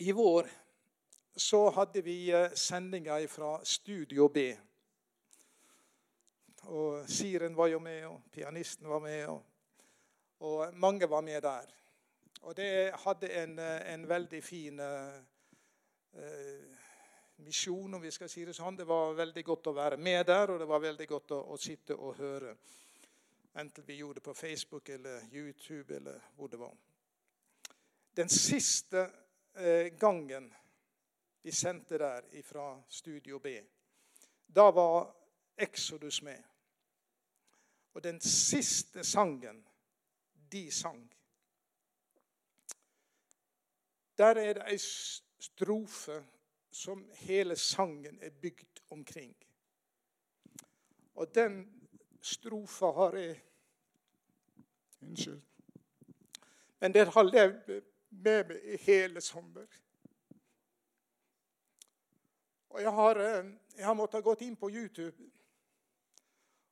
I vår så hadde vi eh, sendinger fra Studio B. Og Siren var jo med, og pianisten var med, og, og mange var med der. Og det hadde en, eh, en veldig fin uh, misjon, om vi skal si det sånn. Det var veldig godt å være med der, og det var veldig godt å, å sitte og høre. Enten vi gjorde det på Facebook eller YouTube eller hvor det var. Den siste gangen vi sendte der fra Studio B, da var Exodus med. Og den siste sangen de sang Der er det ei strofe som hele sangen er bygd omkring. Og den strofa har jeg Unnskyld. Men den har levd med meg i hele sommer. Og jeg har, eh, jeg har måttet gått inn på YouTube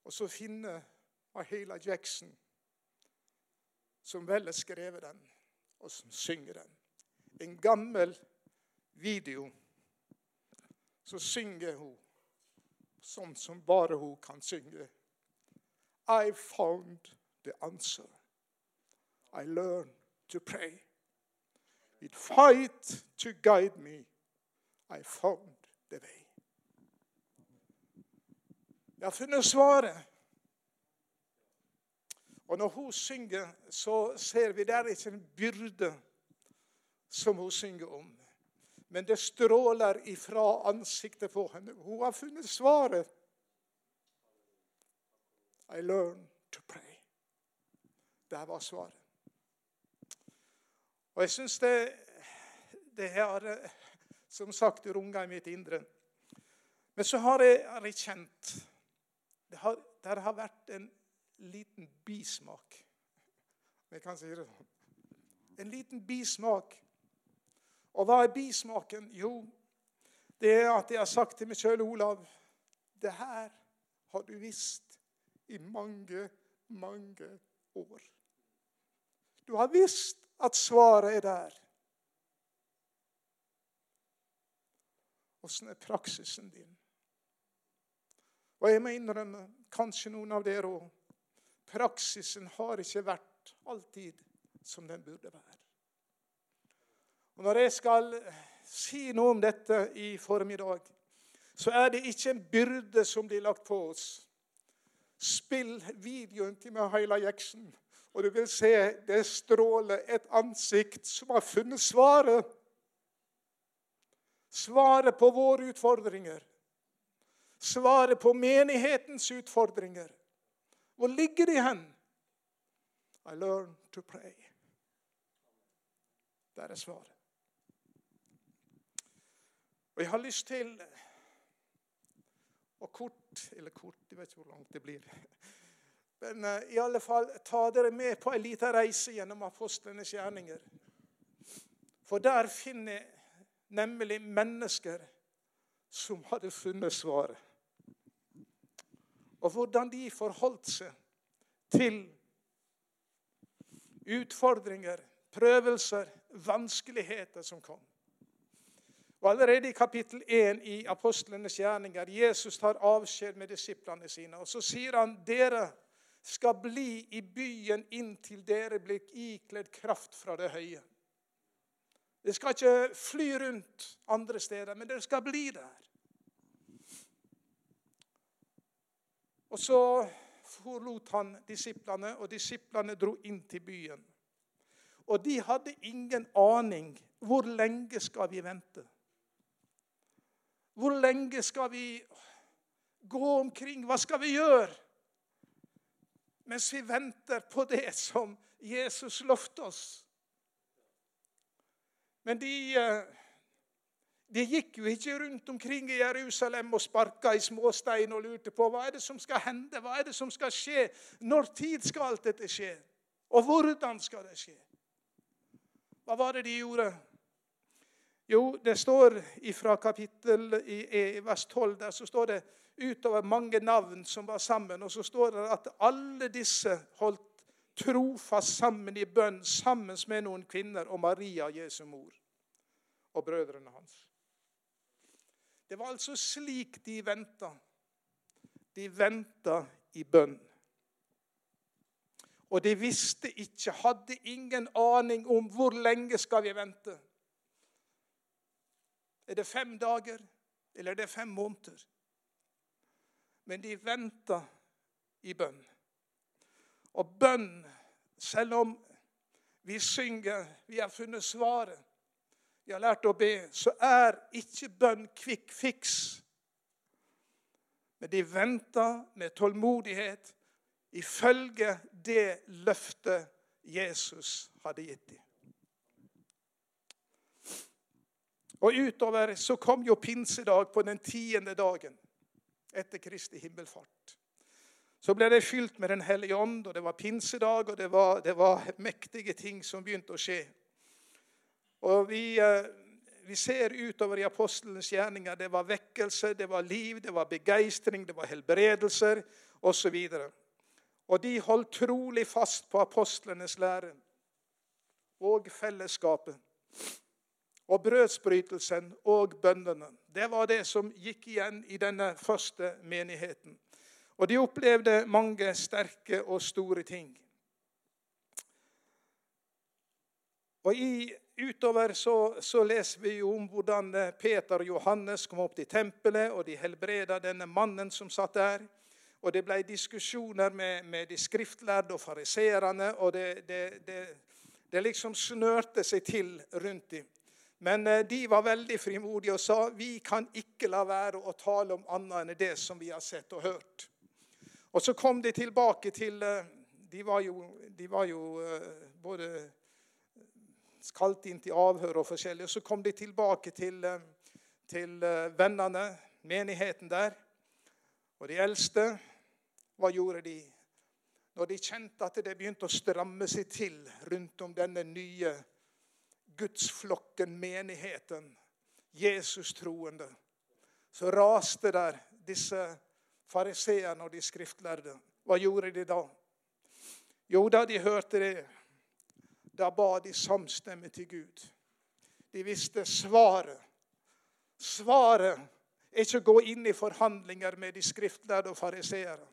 og så finne Ahela Jackson, som vel har skrevet den, og som synger den. En gammel video så synger hun sånn som bare hun kan synge. I found the answer. I learned to pray. With fight to guide me, I found the way. Jeg har funnet svaret. Og når hun synger, så ser vi det er ikke en byrde som hun synger om men det stråler ifra ansiktet på henne. Hun har funnet svaret. I learn to pray. Der var svaret. Og jeg syns det, det har som sagt runga i mitt indre. Men så har jeg, kjent det har, det har vært en liten bismak. Jeg kan si det sånn. En liten bismak og hva er bismaken? Jo, det er at jeg har sagt til meg sjøl, Olav Det her har du visst i mange, mange år. Du har visst at svaret er der. Åssen er praksisen din? Og jeg må innrømme, kanskje noen av dere òg, praksisen har ikke vært alltid som den burde være. Og Når jeg skal si noe om dette i formiddag, så er det ikke en byrde som blir lagt på oss. Spill videoen til meg, Haila Jackson, og du vil se det stråler et ansikt som har funnet svaret. Svaret på våre utfordringer. Svaret på menighetens utfordringer. Hvor ligger de hen? I learn to pray. Der er svaret. Og jeg har lyst til å kort Eller kort, jeg vet ikke hvor langt det blir. Men uh, i alle fall ta dere med på en liten reise gjennom apostlenes gjerninger. For der finner nemlig mennesker som hadde funnet svaret. Og hvordan de forholdt seg til utfordringer, prøvelser, vanskeligheter som kom. Og Allerede i kapittel 1 i apostlenes gjerninger Jesus tar avskjed med disiplene sine. og Så sier han dere skal bli i byen inntil dere blir ikledd kraft fra det høye. Dere skal ikke fly rundt andre steder, men dere skal bli der. Og Så forlot han disiplene, og disiplene dro inn til byen. Og de hadde ingen aning hvor lenge skal vi vente. Hvor lenge skal vi gå omkring? Hva skal vi gjøre? Mens vi venter på det som Jesus lovte oss. Men de, eh, de gikk jo ikke rundt omkring i Jerusalem og sparka i småstein og lurte på hva er det som skal hende, hva er det som skal skje, når tid skal alt dette skje, og hvordan skal det skje? Hva var det de gjorde? Jo, det står fra kapittel i, vers 12 der så står det utover mange navn som var sammen. Og så står det at alle disse holdt trofast sammen i bønn sammen med noen kvinner og Maria, Jesu mor. og brødrene hans. Det var altså slik de venta. De venta i bønn. Og de visste ikke, hadde ingen aning om hvor lenge skal vi vente. Er det fem dager, eller er det fem måneder? Men de venta i bønn. Og bønn, selv om vi synger, vi har funnet svaret, vi har lært å be, så er ikke bønn quick fix. Men de venta med tålmodighet ifølge det løftet Jesus hadde gitt dem. Og utover så kom jo pinsedag på den tiende dagen etter Kristi himmelfart. Så ble det fylt med Den hellige ånd, og det var pinsedag, og det var, det var mektige ting som begynte å skje. Og vi, eh, vi ser utover i apostelens gjerninger. Det var vekkelse, det var liv, det var begeistring, det var helbredelser osv. Og, og de holdt trolig fast på apostlenes lære og fellesskapet. Og brødsbrytelsen og bøndene. Det var det som gikk igjen i denne første menigheten. Og de opplevde mange sterke og store ting. Og i, Utover så, så, leser vi jo om hvordan eh, Peter og Johannes kom opp til tempelet, og de helbreda denne mannen som satt der. Og det ble diskusjoner med, med de skriftlærde og fariseerne, og det, det, det, det, liksom snørte seg til rundt dem. Men eh, de var veldig frimodige og sa vi kan ikke la være å tale om annet enn det som vi har sett og hørt. Og så kom de tilbake til eh, De var jo, de var jo både kalt inn til avhør og forskjellig. Og så kom de tilbake til, eh, til eh, vennene, menigheten der. Og de eldste, hva gjorde de? Når de kjente at det begynte å stramme seg til rundt om denne nye gudsflokken, menigheten, Jesus-troende, så raste der disse fariseerne og de skriftlærde. Hva gjorde de da? Jo, da de hørte det, da ba de samstemmig til Gud. De visste svaret. Svaret er ikke å gå inn i forhandlinger med de skriftlærde og fariseerne.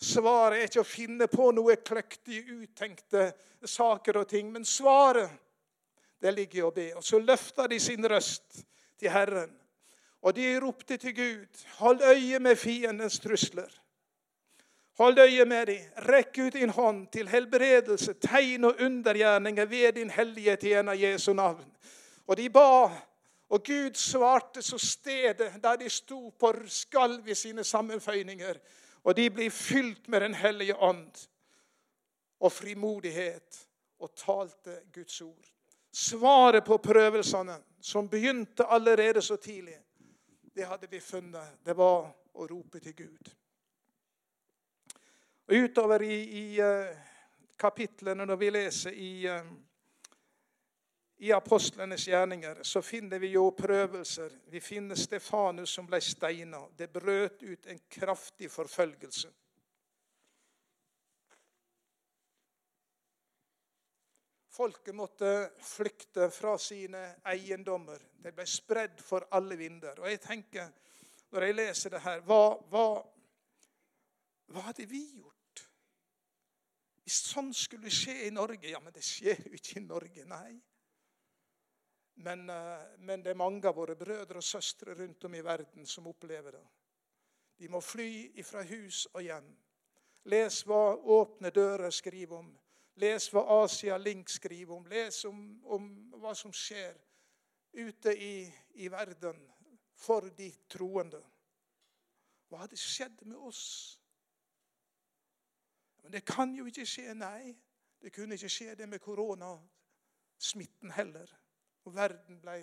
Svaret er ikke å finne på noe kløktig uttenkte saker og ting. Men svaret, det ligger i å be. Og så løfta de sin røst til Herren. Og de ropte til Gud, hold øye med fiendens trusler. Hold øye med dem. Rekk ut din hånd til helbredelse, tegn og undergjerninger ved din hellige tjener Jesu navn. Og de ba, og Gud svarte så stedet der de sto på skalv i sine sammenføyninger. Og de ble fylt med Den hellige ånd og frimodighet og talte Guds ord. Svaret på prøvelsene, som begynte allerede så tidlig, det hadde vi funnet. Det var å rope til Gud. Og Utover i, i uh, kapitlene, når vi leser i, uh, i apostlenes gjerninger, så finner vi jo prøvelser. Vi finner Stefanus som ble steina. Det brøt ut en kraftig forfølgelse. Folket måtte flykte fra sine eiendommer. De ble spredd for alle vinder. Og jeg tenker, når jeg leser det her, hva, hva, hva hadde vi gjort? Hvis sånn skulle skje i Norge Ja, men det skjer jo ikke i Norge, nei. Men, eh, men, det er mange av våre brødre og søstre rundt om i verden som opplever det. De må fly ifra hus og hjem. Les hva Åpne dører skriver om. Les hva Asia Link skriver om. Les om, om hva som skjer ute i, i verden for de troende. Hva hadde skjedd med oss men det kan jo ikke skje, nei. Det kunne ikke skje det med koronasmitten heller. Og verden ble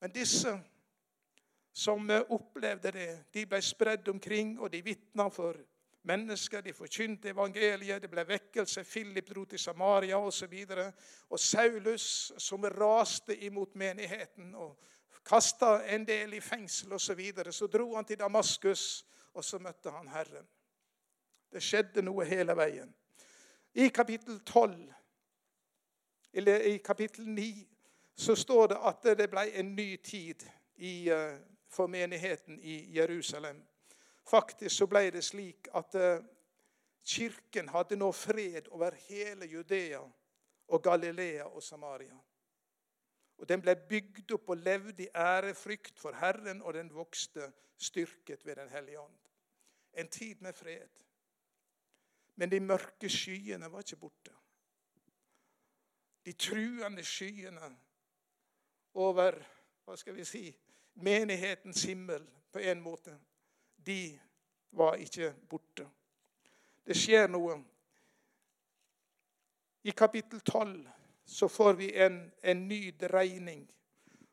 Men disse som opplevde det, de ble spredd omkring, og de vitna for mennesker. De forkynte evangeliet, det ble vekkelse. Philip dro til Samaria osv. Og, og Saulus, som raste imot menigheten og kasta en del i fengsel osv., så, videre, så dro han til Damaskus og så møtte han Herren. Det skjedde noe hele veien. I kapittel 12 eller i kapittel 9 så står det at det ble en ny tid i, eh, for menigheten i Jerusalem. Faktisk så ble det slik at eh, kirken hadde nå fred over hele Judea og Galilea og Samaria. Og Den ble bygd opp og levde i ærefrykt for Herren, og den vokste styrket ved Den hellige ånd. En tid med fred. Men de mørke skyene var ikke borte. De truende skyene over hva skal vi si, menighetens himmel på en måte, de var ikke borte. Det skjer noe. I kapittel 12 så får vi en, en ny dreining.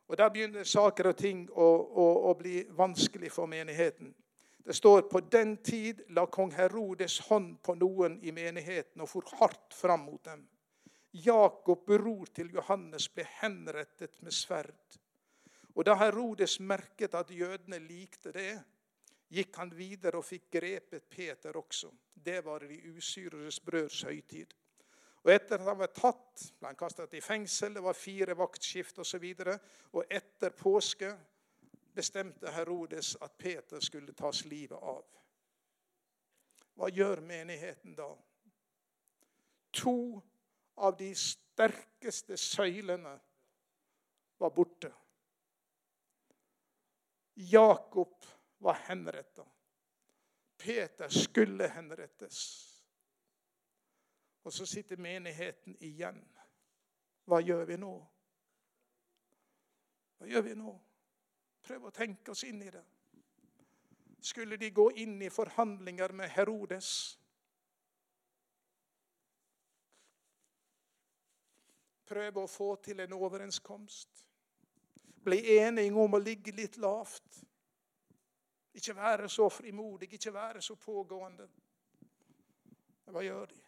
Og Der begynner saker og ting å, å, å bli vanskelig for menigheten. Det står på den tid la kong Herodes hånd på noen i menigheten og for hardt fram mot dem. Jakob, bror til Johannes, ble henrettet med sverd. Og Da Herodes merket at jødene likte det, gikk han videre og fikk grepet Peter også. Det var de usyredes brøds høytid. Og Etter at han var tatt, ble han kastet i fengsel, det var fire vaktskift osv. Og, så og etter påske bestemte Herodes at Peter skulle tas livet av. Hva gjør menigheten da? To av de sterkeste søylene var borte. Jakob var henretta. Peter skulle henrettes. Og så sitter menigheten igjen. Hva gjør vi nå? Hva gjør vi nå? Prøv å tenke oss inn i det. Skulle de gå inn i forhandlinger med Herodes? Prøve å få til en overenskomst. Bli enige om å ligge litt lavt. Ikke være så frimodig, ikke være så pågående. Men Hva gjør de?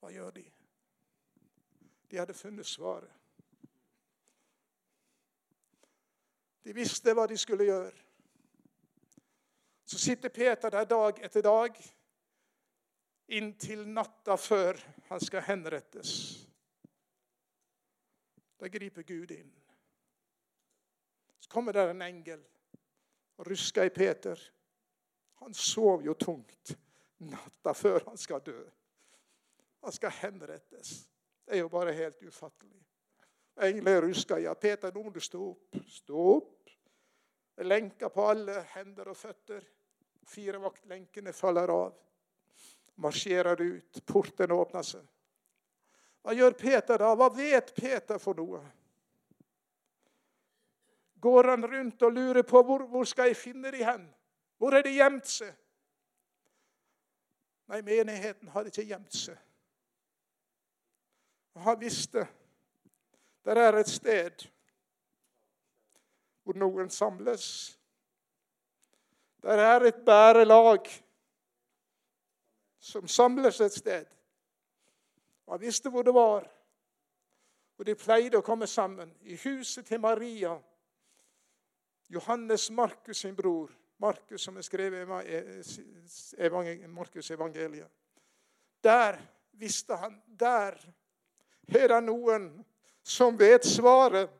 Hva gjør de? De hadde funnet svaret. De visste hva de skulle gjøre. Så sitter Peter der dag etter dag inntil natta før han skal henrettes. Da griper Gud inn. Så kommer der en engel og rusker i Peter. Han sov jo tungt natta før han skal dø. Han skal henrettes. Det er jo bare helt ufattelig. Engelen rusker. Ja, Peter, nå må du stå opp. Stå opp. Lenker på alle hender og føtter. Fire vaktlenkene faller av marsjerer ut. Portene åpner seg. Hva gjør Peter da? Hva vet Peter for noe? Går han rundt og lurer på hvor, hvor skal jeg finne de hen? Hvor har de gjemt seg? Nei, menigheten har ikke gjemt seg. Han visste det er et sted hvor noen samles. Der er et bærelag som samles et sted. Og Han visste hvor det var. Og de pleide å komme sammen i huset til Maria. Johannes Markus sin bror. Markus som er skrevet i Markus evangeliet. Der visste han Der er det noen som vet svaret,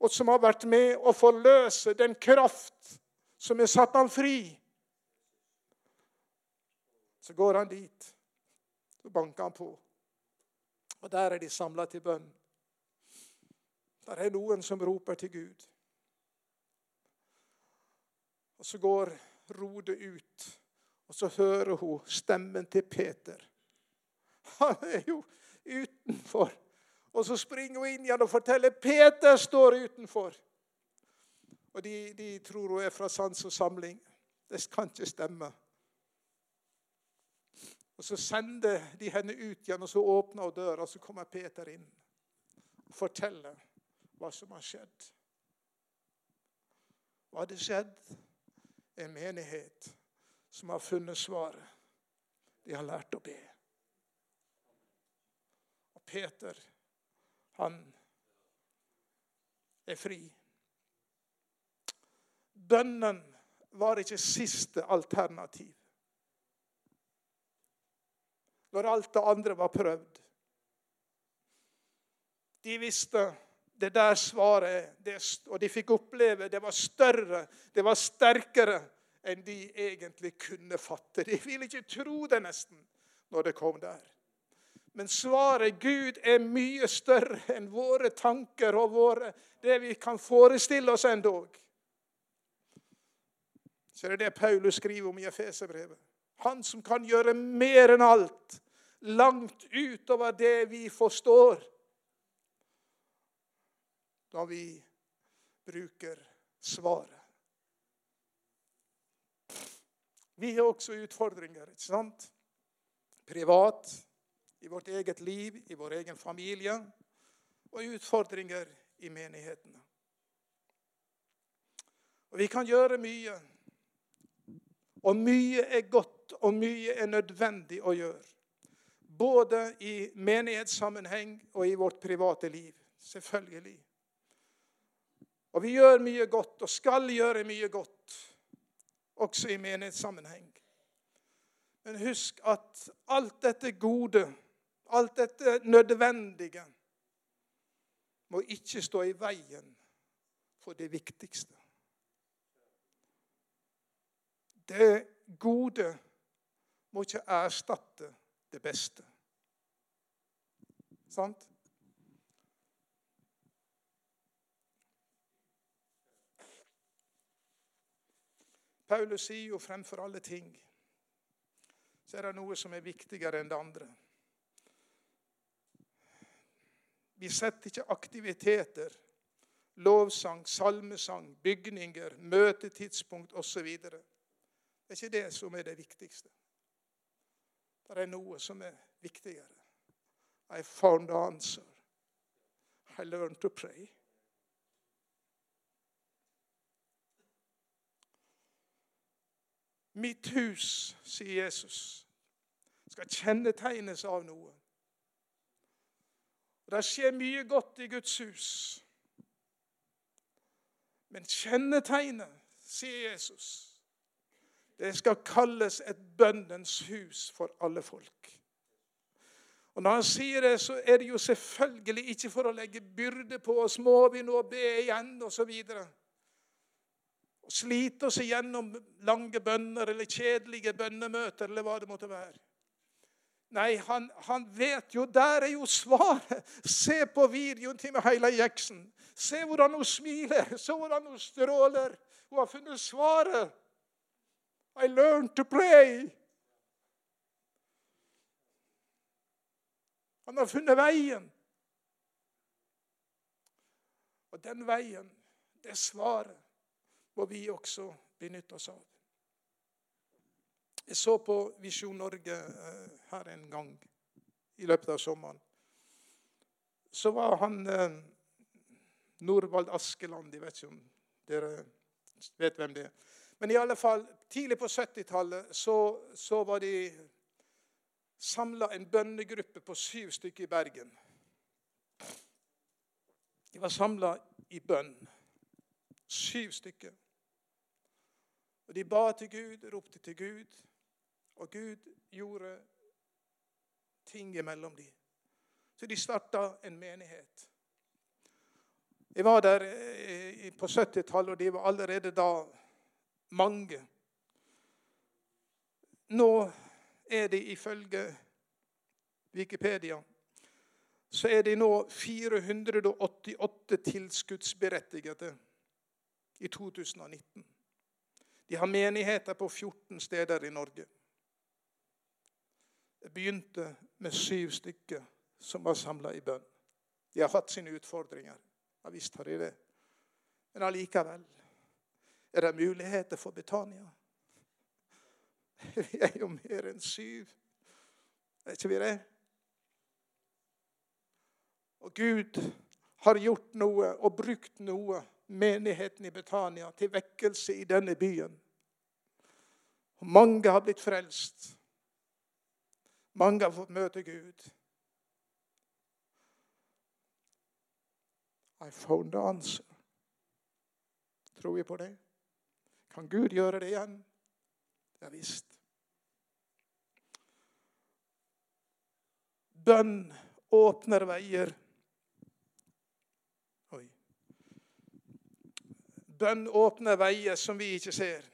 og som har vært med å forløse den kraft som er satt ham fri. Så går han dit. Så banker han på. Og der er de samla til bønn. Der er noen som roper til Gud. Og så går Rode ut, og så hører hun stemmen til Peter. Han er jo utenfor. Og så springer hun inn igjen og forteller Peter står utenfor. Og de, de tror hun er fra Sans og Samling. Det kan ikke stemme. Og Så sender de henne ut igjen, og så åpner hun døra, og så kommer Peter inn og forteller hva som har skjedd. Hva hadde skjedd? En menighet som har funnet svaret. De har lært å be. Og Peter, han er fri. Bønnen var ikke siste alternativ når alt det andre var prøvd. De visste det der svaret det, Og de fikk oppleve det var større, det var sterkere enn de egentlig kunne fatte. De ville ikke tro det nesten når det kom der. Men svaret Gud er mye større enn våre tanker og våre, det vi kan forestille oss endog. Så det er det Paulus skriver om i Efeserbrevet. Han som kan gjøre mer enn alt, langt utover det vi forstår, når vi bruker svaret. Vi har også utfordringer, ikke sant? Privat, i vårt eget liv, i vår egen familie, og utfordringer i menighetene. Og Vi kan gjøre mye. Og mye er godt, og mye er nødvendig å gjøre. Både i menighetssammenheng og i vårt private liv. Selvfølgelig. Og vi gjør mye godt, og skal gjøre mye godt, også i menighetssammenheng. Men husk at alt dette gode alt dette nødvendige må ikke stå i veien for det viktigste. Det gode må ikke erstatte det beste. Sant? Paulus sier jo fremfor alle ting så er det noe som er viktigere enn det andre. Vi setter ikke aktiviteter, lovsang, salmesang, bygninger, møtetidspunkt osv. Det er ikke det som er det viktigste. Det er noe som er viktigere. I found the answer. I learned to pray. Mitt hus, sier Jesus, skal kjennetegnes av noe. Og Det skjer mye godt i Guds hus. Men kjennetegnet, sier Jesus, det skal kalles et bønnens hus for alle folk. Og Når han sier det, så er det jo selvfølgelig ikke for å legge byrde på oss. Må vi nå be igjen, osv. Og slite oss igjennom lange bønner eller kjedelige bønnemøter eller hva det måtte være. Nei, han, han, vet jo Der er jo svaret. Se på videoen til Heila Jackson. Se hvordan hun smiler. Se hvordan hun stråler. Hun har funnet svaret. I learned to pray. Han har funnet veien. Og den veien, det svaret, må vi også benytte oss av. Jeg så på Visjon Norge eh, her en gang i løpet av sommeren. Så var han eh, Norvald Askeland. Jeg vet ikke om dere vet hvem det er. Men i alle fall, tidlig på 70-tallet så, så, var de samla en bønnegruppe på syv stykker i Bergen. De var samla i bønn. Syv stykker. Og De ba til Gud, ropte til Gud. Og Gud gjorde ting imellom dem. Så de starta en menighet. Jeg var der eh, på 70-tallet, og de var allerede da mange. Nå er det ifølge Wikipedia så er det nå 488 tilskuddsberettigede i 2019. De har menigheter på 14 steder i Norge. Det begynte med syv stykker som var samla i bønn. De har hatt sine utfordringer. Ja visst har de det. Men allikevel er det muligheter for Betania. Vi er jo mer enn syv. Er ikke vi det? Og Gud har gjort noe og brukt noe, menigheten i Betania, til vekkelse i denne byen. Og mange har blitt frelst. Mange har fått møte Gud. I found the answer. Tror vi på det? Kan Gud gjøre det igjen? Ja visst. Bønn åpner veier. Oi. Bønn åpner veier som vi ikke ser.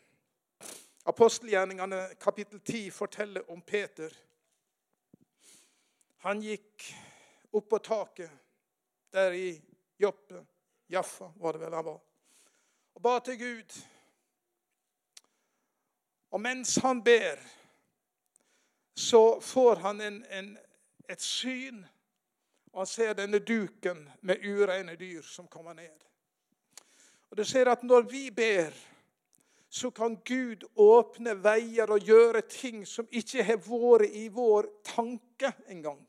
Apostelgjerningene kapittel 10 forteller om Peter. Han gikk opp på taket der i Joppe, Jaffa var det vel han var, og ba til Gud. Og mens han ber, så får han en, en, et syn, og han ser denne duken med ureine dyr som kommer ned. Og du ser at når vi ber, så kan Gud åpne veier og gjøre ting som ikke har vært i vår tanke engang.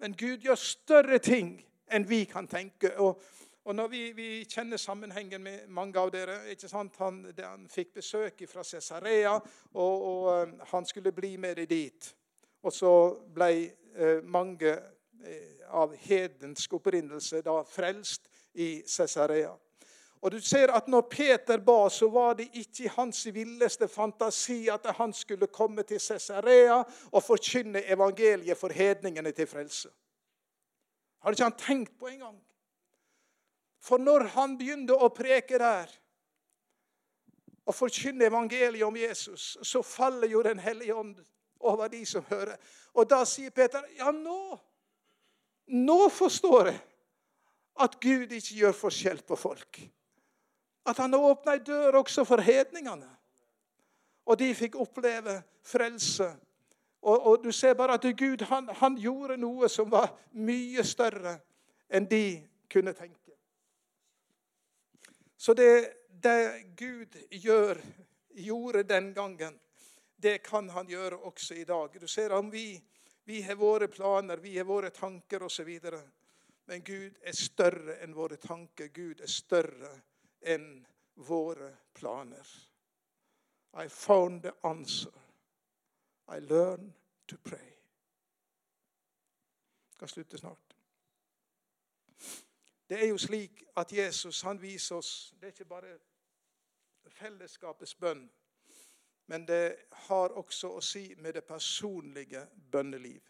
Men Gud gjør større ting enn vi kan tenke. Og, og når vi, vi, kjenner sammenhengen med mange av dere ikke sant? Han, han fikk besøk fra Cesarea, og, og, um, han skulle bli med dem dit. Og så ble eh, mange eh, av hedensk opprinnelse da frelst i Cesarea. Og du ser at når Peter ba, så var det ikke i hans villeste fantasi at han skulle komme til Cesarea og forkynne evangeliet for hedningene til frelse. Hadde ikke han tenkt på engang. For når han begynte å preke der og forkynne evangeliet om Jesus, så faller jo Den hellige ånd over de som hører. Og da sier Peter, ja, nå Nå forstår jeg at Gud ikke gjør forskjell på folk. At han åpna ei dør også for hedningene. Og de fikk oppleve frelse. Og, og du ser bare at Gud han, han, gjorde noe som var mye større enn de kunne tenke. Så det, det Gud gjør, gjorde den gangen, det kan han gjøre også i dag. Du ser om vi, vi har våre planer, vi har våre tanker osv. Men Gud er større enn våre tanker. Gud er større enn våre planer. I found the answer. I learn to pray. Jeg skal slutte snart. Det er jo slik at Jesus han viser oss Det er ikke bare fellesskapets bønn, men det har også å si med det personlige bønneliv.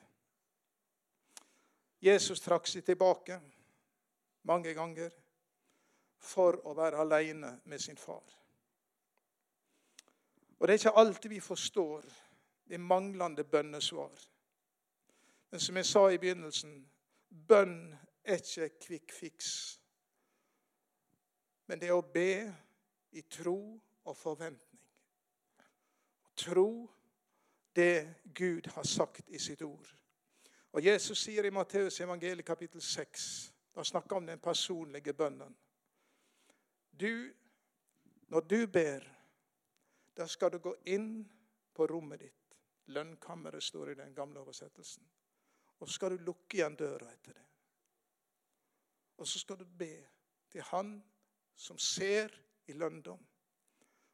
Jesus trakk seg tilbake mange ganger for å være alene med sin far. Og Det er ikke alltid vi forstår det manglende bønnesvar. Men som jeg sa i begynnelsen bønn er ikke quick fix. Men det er å be i tro og forventning. Tro det Gud har sagt i sitt ord. Og Jesus sier i Matteus evangeliet kapittel 6 Da snakker han om den personlige bønnen. Du, når du ber, da skal du gå inn på rommet ditt. Lønnkammeret står i den gamle oversettelsen. Og så skal du lukke igjen døra etter det. Og så skal du be til Han som ser i lønndom,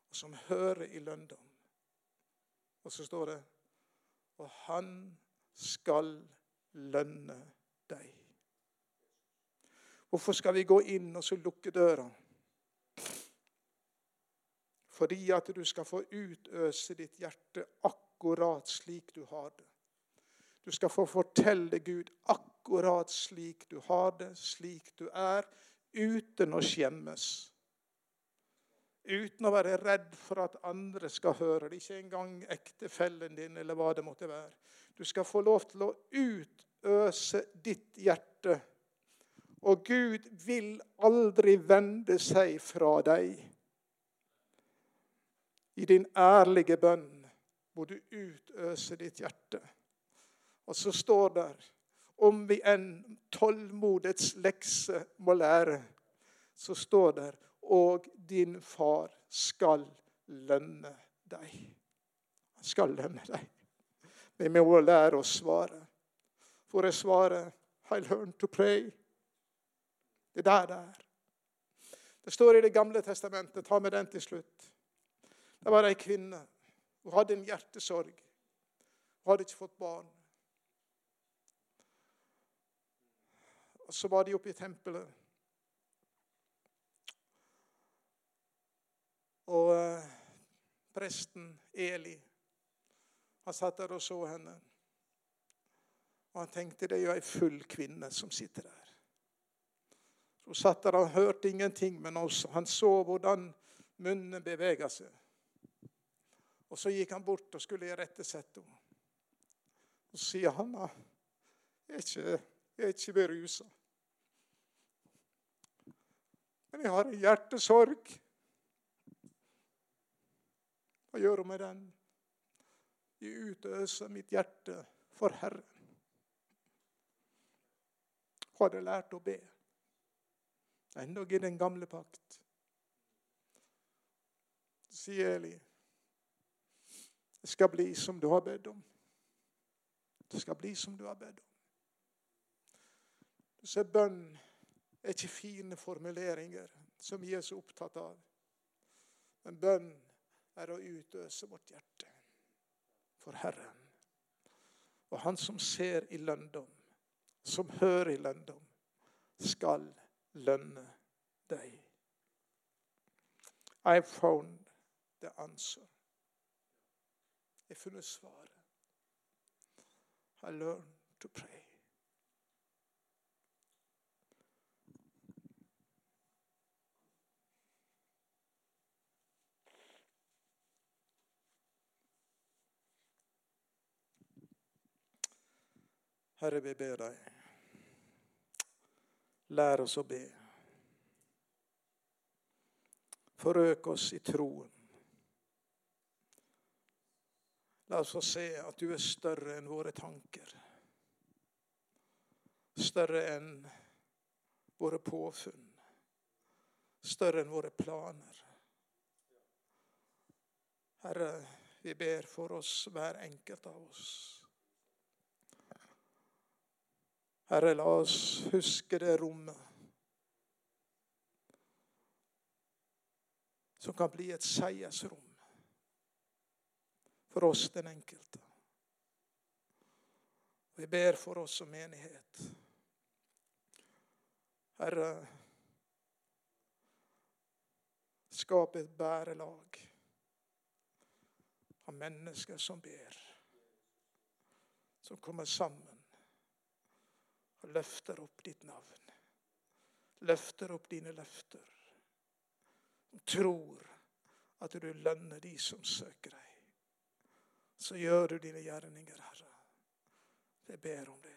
og som hører i lønndom. Og så står det Og han skal lønne deg. Hvorfor skal vi gå inn og så lukke døra? Fordi at du skal få utøse ditt hjerte akkurat slik du har det. Du skal få fortelle Gud akkurat slik du har det, slik du er, uten å skjemmes. Uten å være redd for at andre skal høre det, ikke engang ektefellen din eller hva det måtte være. Du skal få lov til å utøse ditt hjerte. Og Gud vil aldri vende seg fra deg. I din ærlige bønn må du utøse ditt hjerte. Og så står der om vi enn tålmodets lekse må lære, så står der og din far skal lønne deg. Han skal lønne deg. Vi må lære å svare. For jeg svarer I learn to pray. Det er der det er. Det står i Det gamle testamentet. Ta med den til slutt. Det var ei kvinne. Hun hadde en hjertesorg. Hun hadde ikke fått barn. Og Så var de oppe i tempelet. Og eh, presten Eli, han satt der og så henne. Og han tenkte det er jo ei full kvinne som sitter der. Så satt der, Han hørte ingenting, men han så hvordan munnen bevega seg. Og Så gikk han bort og skulle irettesette henne. Og Så sier han jeg er ikke, jeg er ikke berusa. Men jeg har en hjertesorg. Hva gjør hun med den? Jeg utøser mitt hjerte for Herren. Hun hadde lært å be. Endog i den gamle pakt. Sier Eli, det skal bli som du har bedt om. Det skal bli som du har bedt om. Du ser, bønn er ikke fine formuleringer som vi er så opptatt av. Men bønn er å utøse vårt hjerte for Herren. Og han som ser i lønndom, som hører i lønndom, skal lønne deg. I found the answer. Jeg funnet svaret. I learned to pray. Herre, vi ber deg. Lær oss å be. Forøk oss i troen. La oss få se at du er større enn våre tanker. Større enn våre påfunn. Større enn våre planer. Herre, vi ber for oss, hver enkelt av oss. Herre, la oss huske det rommet som kan bli et seiersrom for oss, den enkelte. Vi ber for oss som menighet. Herre, skap et bærelag av mennesker som ber, som kommer sammen og løfter opp ditt navn. Løfter opp dine løfter. Tror at du lønner de som søker deg. Så gjør du dine gjerninger, Herre. Jeg ber om det.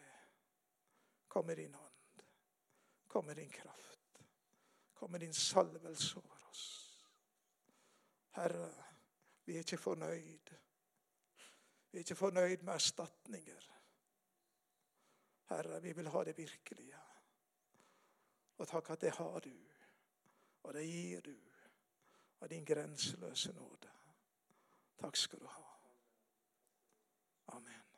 Kom med din hånd. Kom med din kraft. Kom med din salvelse over oss. Herre, vi er ikke fornøyd. Vi er ikke fornøyd med erstatninger. Herre, vi vil ha det virkelige. Og takk at det har du, og det gir du av din grenseløse nåde. Takk skal du ha. Amen.